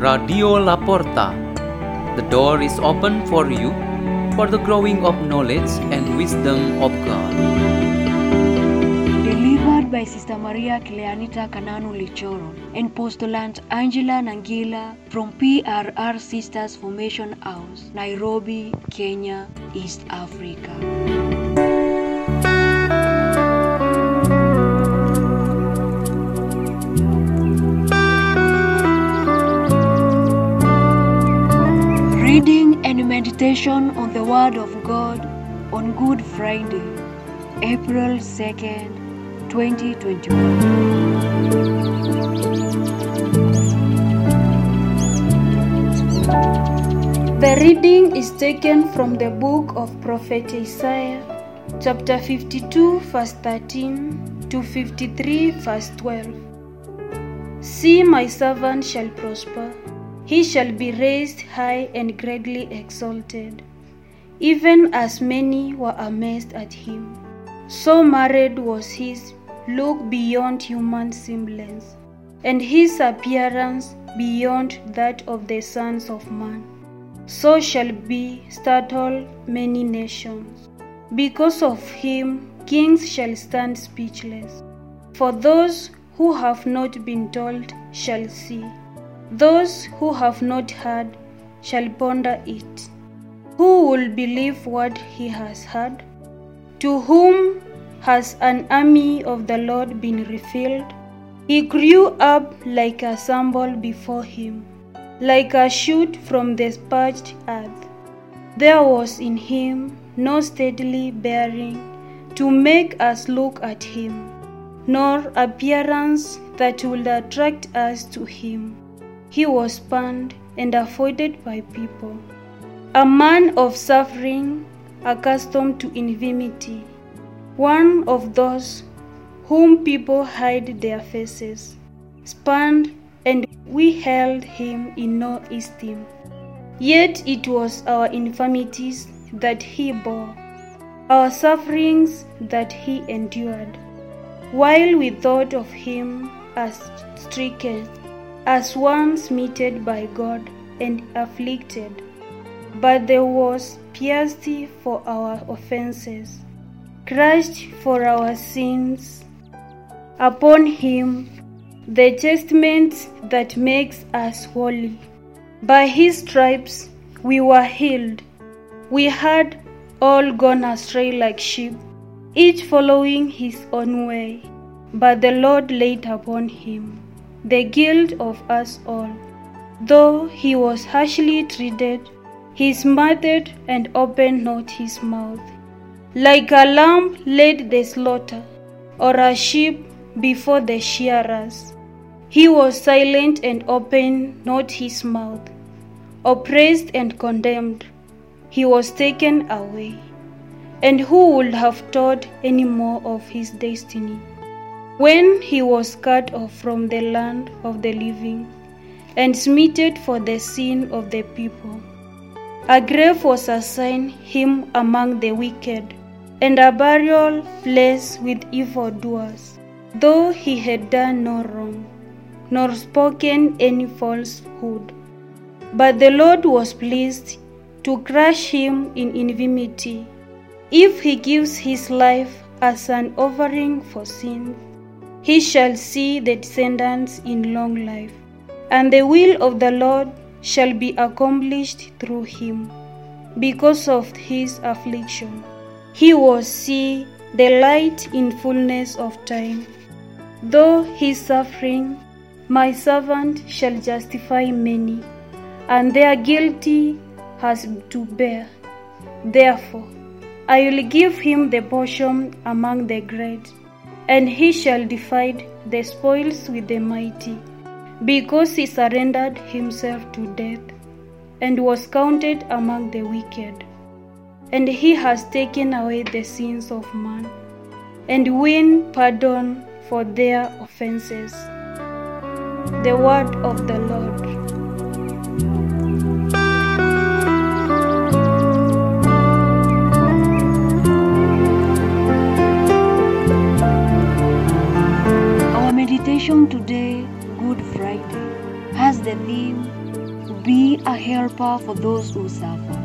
Radio La Porta. The door is open for you for the growing of knowledge and wisdom of God. Delivered by Sister Maria Clarenita Kananu Lichoro and Postulant Angela Nangila from PRR Sisters Formation House, Nairobi, Kenya, East Africa. Reading and meditation on the Word of God on Good Friday, April 2nd, 2021. The reading is taken from the book of Prophet Isaiah, chapter 52, verse 13 to 53, verse 12. See, my servant shall prosper, he shall be raised high and greatly exalted, even as many were amazed at him. So marred was his look beyond human semblance, and his appearance beyond that of the sons of man. So shall be startled many nations. Because of him, kings shall stand speechless. For those who have not been told shall see, those who have not heard shall ponder it. Who will believe what he has heard? To whom has an army of the Lord been revealed? He grew up like a stumble before him, like a shoot from the parched earth. There was in him no steadily bearing to make us look at him, nor appearance that would attract us to him. He was spurned and avoided by people, a man of suffering, accustomed to infirmity, one of those whom people hide their faces, spurned, and we held him in no esteem. Yet it was our infirmities that he bore, our sufferings that he endured, while we thought of him as stricken, as one smitten by God and afflicted. But there was pierced for our offenses, crushed for our sins. Upon him the chastisement that makes us holy. By his stripes we were healed. We had all gone astray like sheep, each following his own way. But the Lord laid upon him the guilt of us all. Though he was harshly treated, he smothered and opened not his mouth. Like a lamb led the slaughter, or a sheep before the shearers. He was silent and opened not his mouth. Oppressed and condemned, he was taken away. And who would have thought any more of his destiny? When he was cut off from the land of the living, and smitten for the sin of the people. A grave was assigned him among the wicked, and a burial place with evildoers, though he had done no wrong, nor spoken any falsehood. But the Lord was pleased to crush him in infirmity. If he gives his life as an offering for sin, he shall see the descendants in long life, and the will of the Lord shall be accomplished through him. Because of his affliction, he will see the light in fullness of time. Though his suffering, my servant shall justify many, and their guilty has to bear. Therefore, I will give him the portion among the great, and he shall divide the spoils with the mighty, because he surrendered himself to death, and was counted among the wicked. And he has taken away the sins of man, and win pardon for their offenses. The word of the Lord. Helper for those who suffer.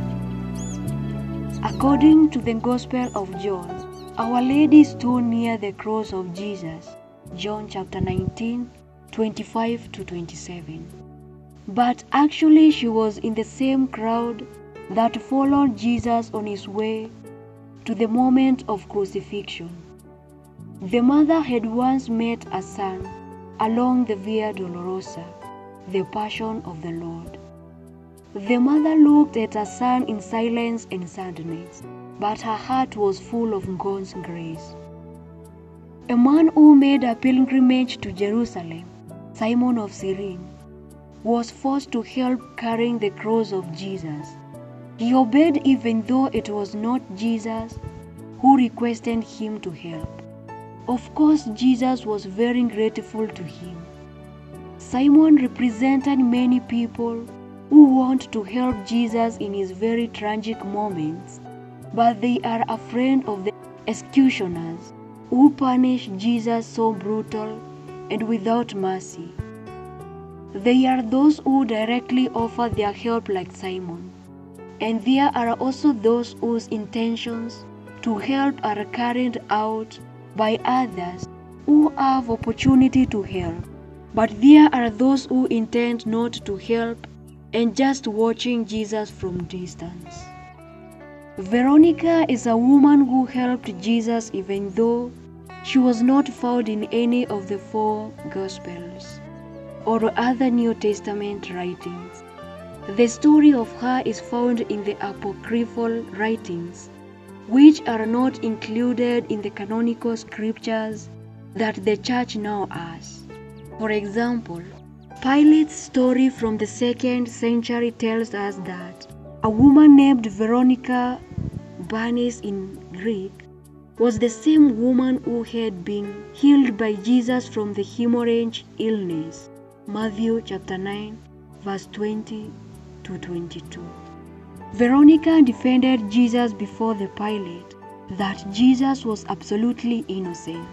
According to the Gospel of John, Our Lady stood near the cross of Jesus, John chapter 19, 25 to 27. But actually, she was in the same crowd that followed Jesus on his way to the moment of crucifixion. The mother had once met a son along the Via Dolorosa, the Passion of the Lord. The mother looked at her son in silence and sadness, but her heart was full of God's grace. A man who made a pilgrimage to Jerusalem, Simon of Cyrene, was forced to help carrying the cross of Jesus. He obeyed even though it was not Jesus who requested him to help. Of course, Jesus was very grateful to him. Simon represented many people who want to help Jesus in his very tragic moments, but they are afraid of the executioners who punish Jesus so brutal and without mercy. They are those who directly offer their help like Simon. And there are also those whose intentions to help are carried out by others who have opportunity to help. But there are those who intend not to help and just watching Jesus from distance. Veronica is a woman who helped Jesus even though she was not found in any of the four Gospels or other New Testament writings. The story of her is found in the apocryphal writings, which are not included in the canonical scriptures that the church now has. For example, Pilate's story from the second century tells us that a woman named Veronica Bernice in Greek was the same woman who had been healed by Jesus from the hemorrhage illness. Matthew chapter 9 verse 20 to 22. Veronica defended Jesus before the Pilate that Jesus was absolutely innocent.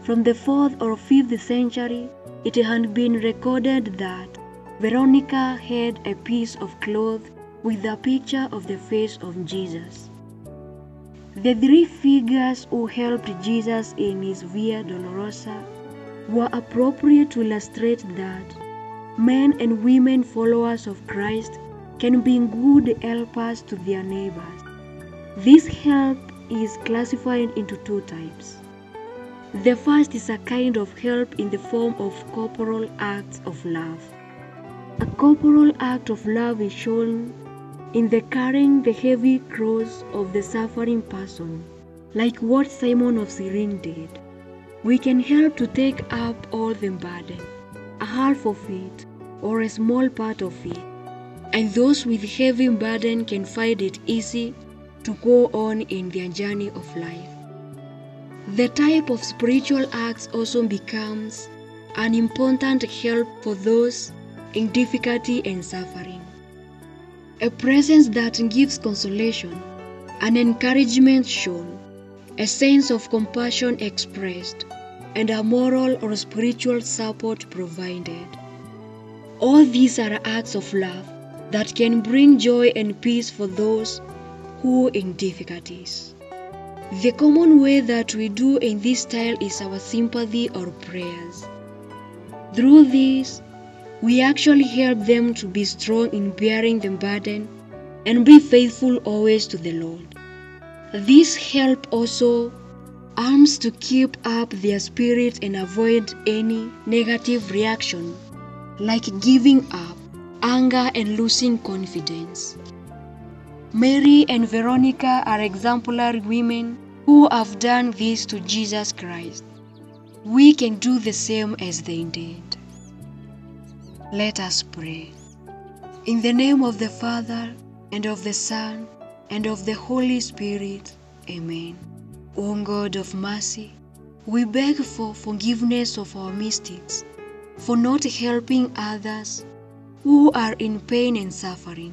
From the 4th or 5th century, it had been recorded that Veronica had a piece of cloth with a picture of the face of Jesus. The three figures who helped Jesus in his Via Dolorosa were appropriate to illustrate that men and women followers of Christ can be good helpers to their neighbors. This help is classified into two types. The first is a kind of help in the form of corporal acts of love. A corporal act of love is shown in the carrying the heavy cross of the suffering person, like what Simon of Cyrene did. We can help to take up all the burden, a half of it, or a small part of it, and those with heavy burden can find it easy to go on in their journey of life. The type of spiritual acts also becomes an important help for those in difficulty and suffering. A presence that gives consolation, an encouragement shown, a sense of compassion expressed, and a moral or spiritual support provided. All these are acts of love that can bring joy and peace for those who are in difficulties. The common way that we do in this style is our sympathy or prayers. Through this, we actually help them to be strong in bearing the burden and be faithful always to the Lord. This help also arms to keep up their spirit and avoid any negative reaction like giving up, anger, and losing confidence. Mary and Veronica are exemplary women who have done this to Jesus Christ. We can do the same as they did. Let us pray. In the name of the Father, and of the Son, and of the Holy Spirit. Amen. O God of mercy, we beg for forgiveness of our mistakes, for not helping others who are in pain and suffering.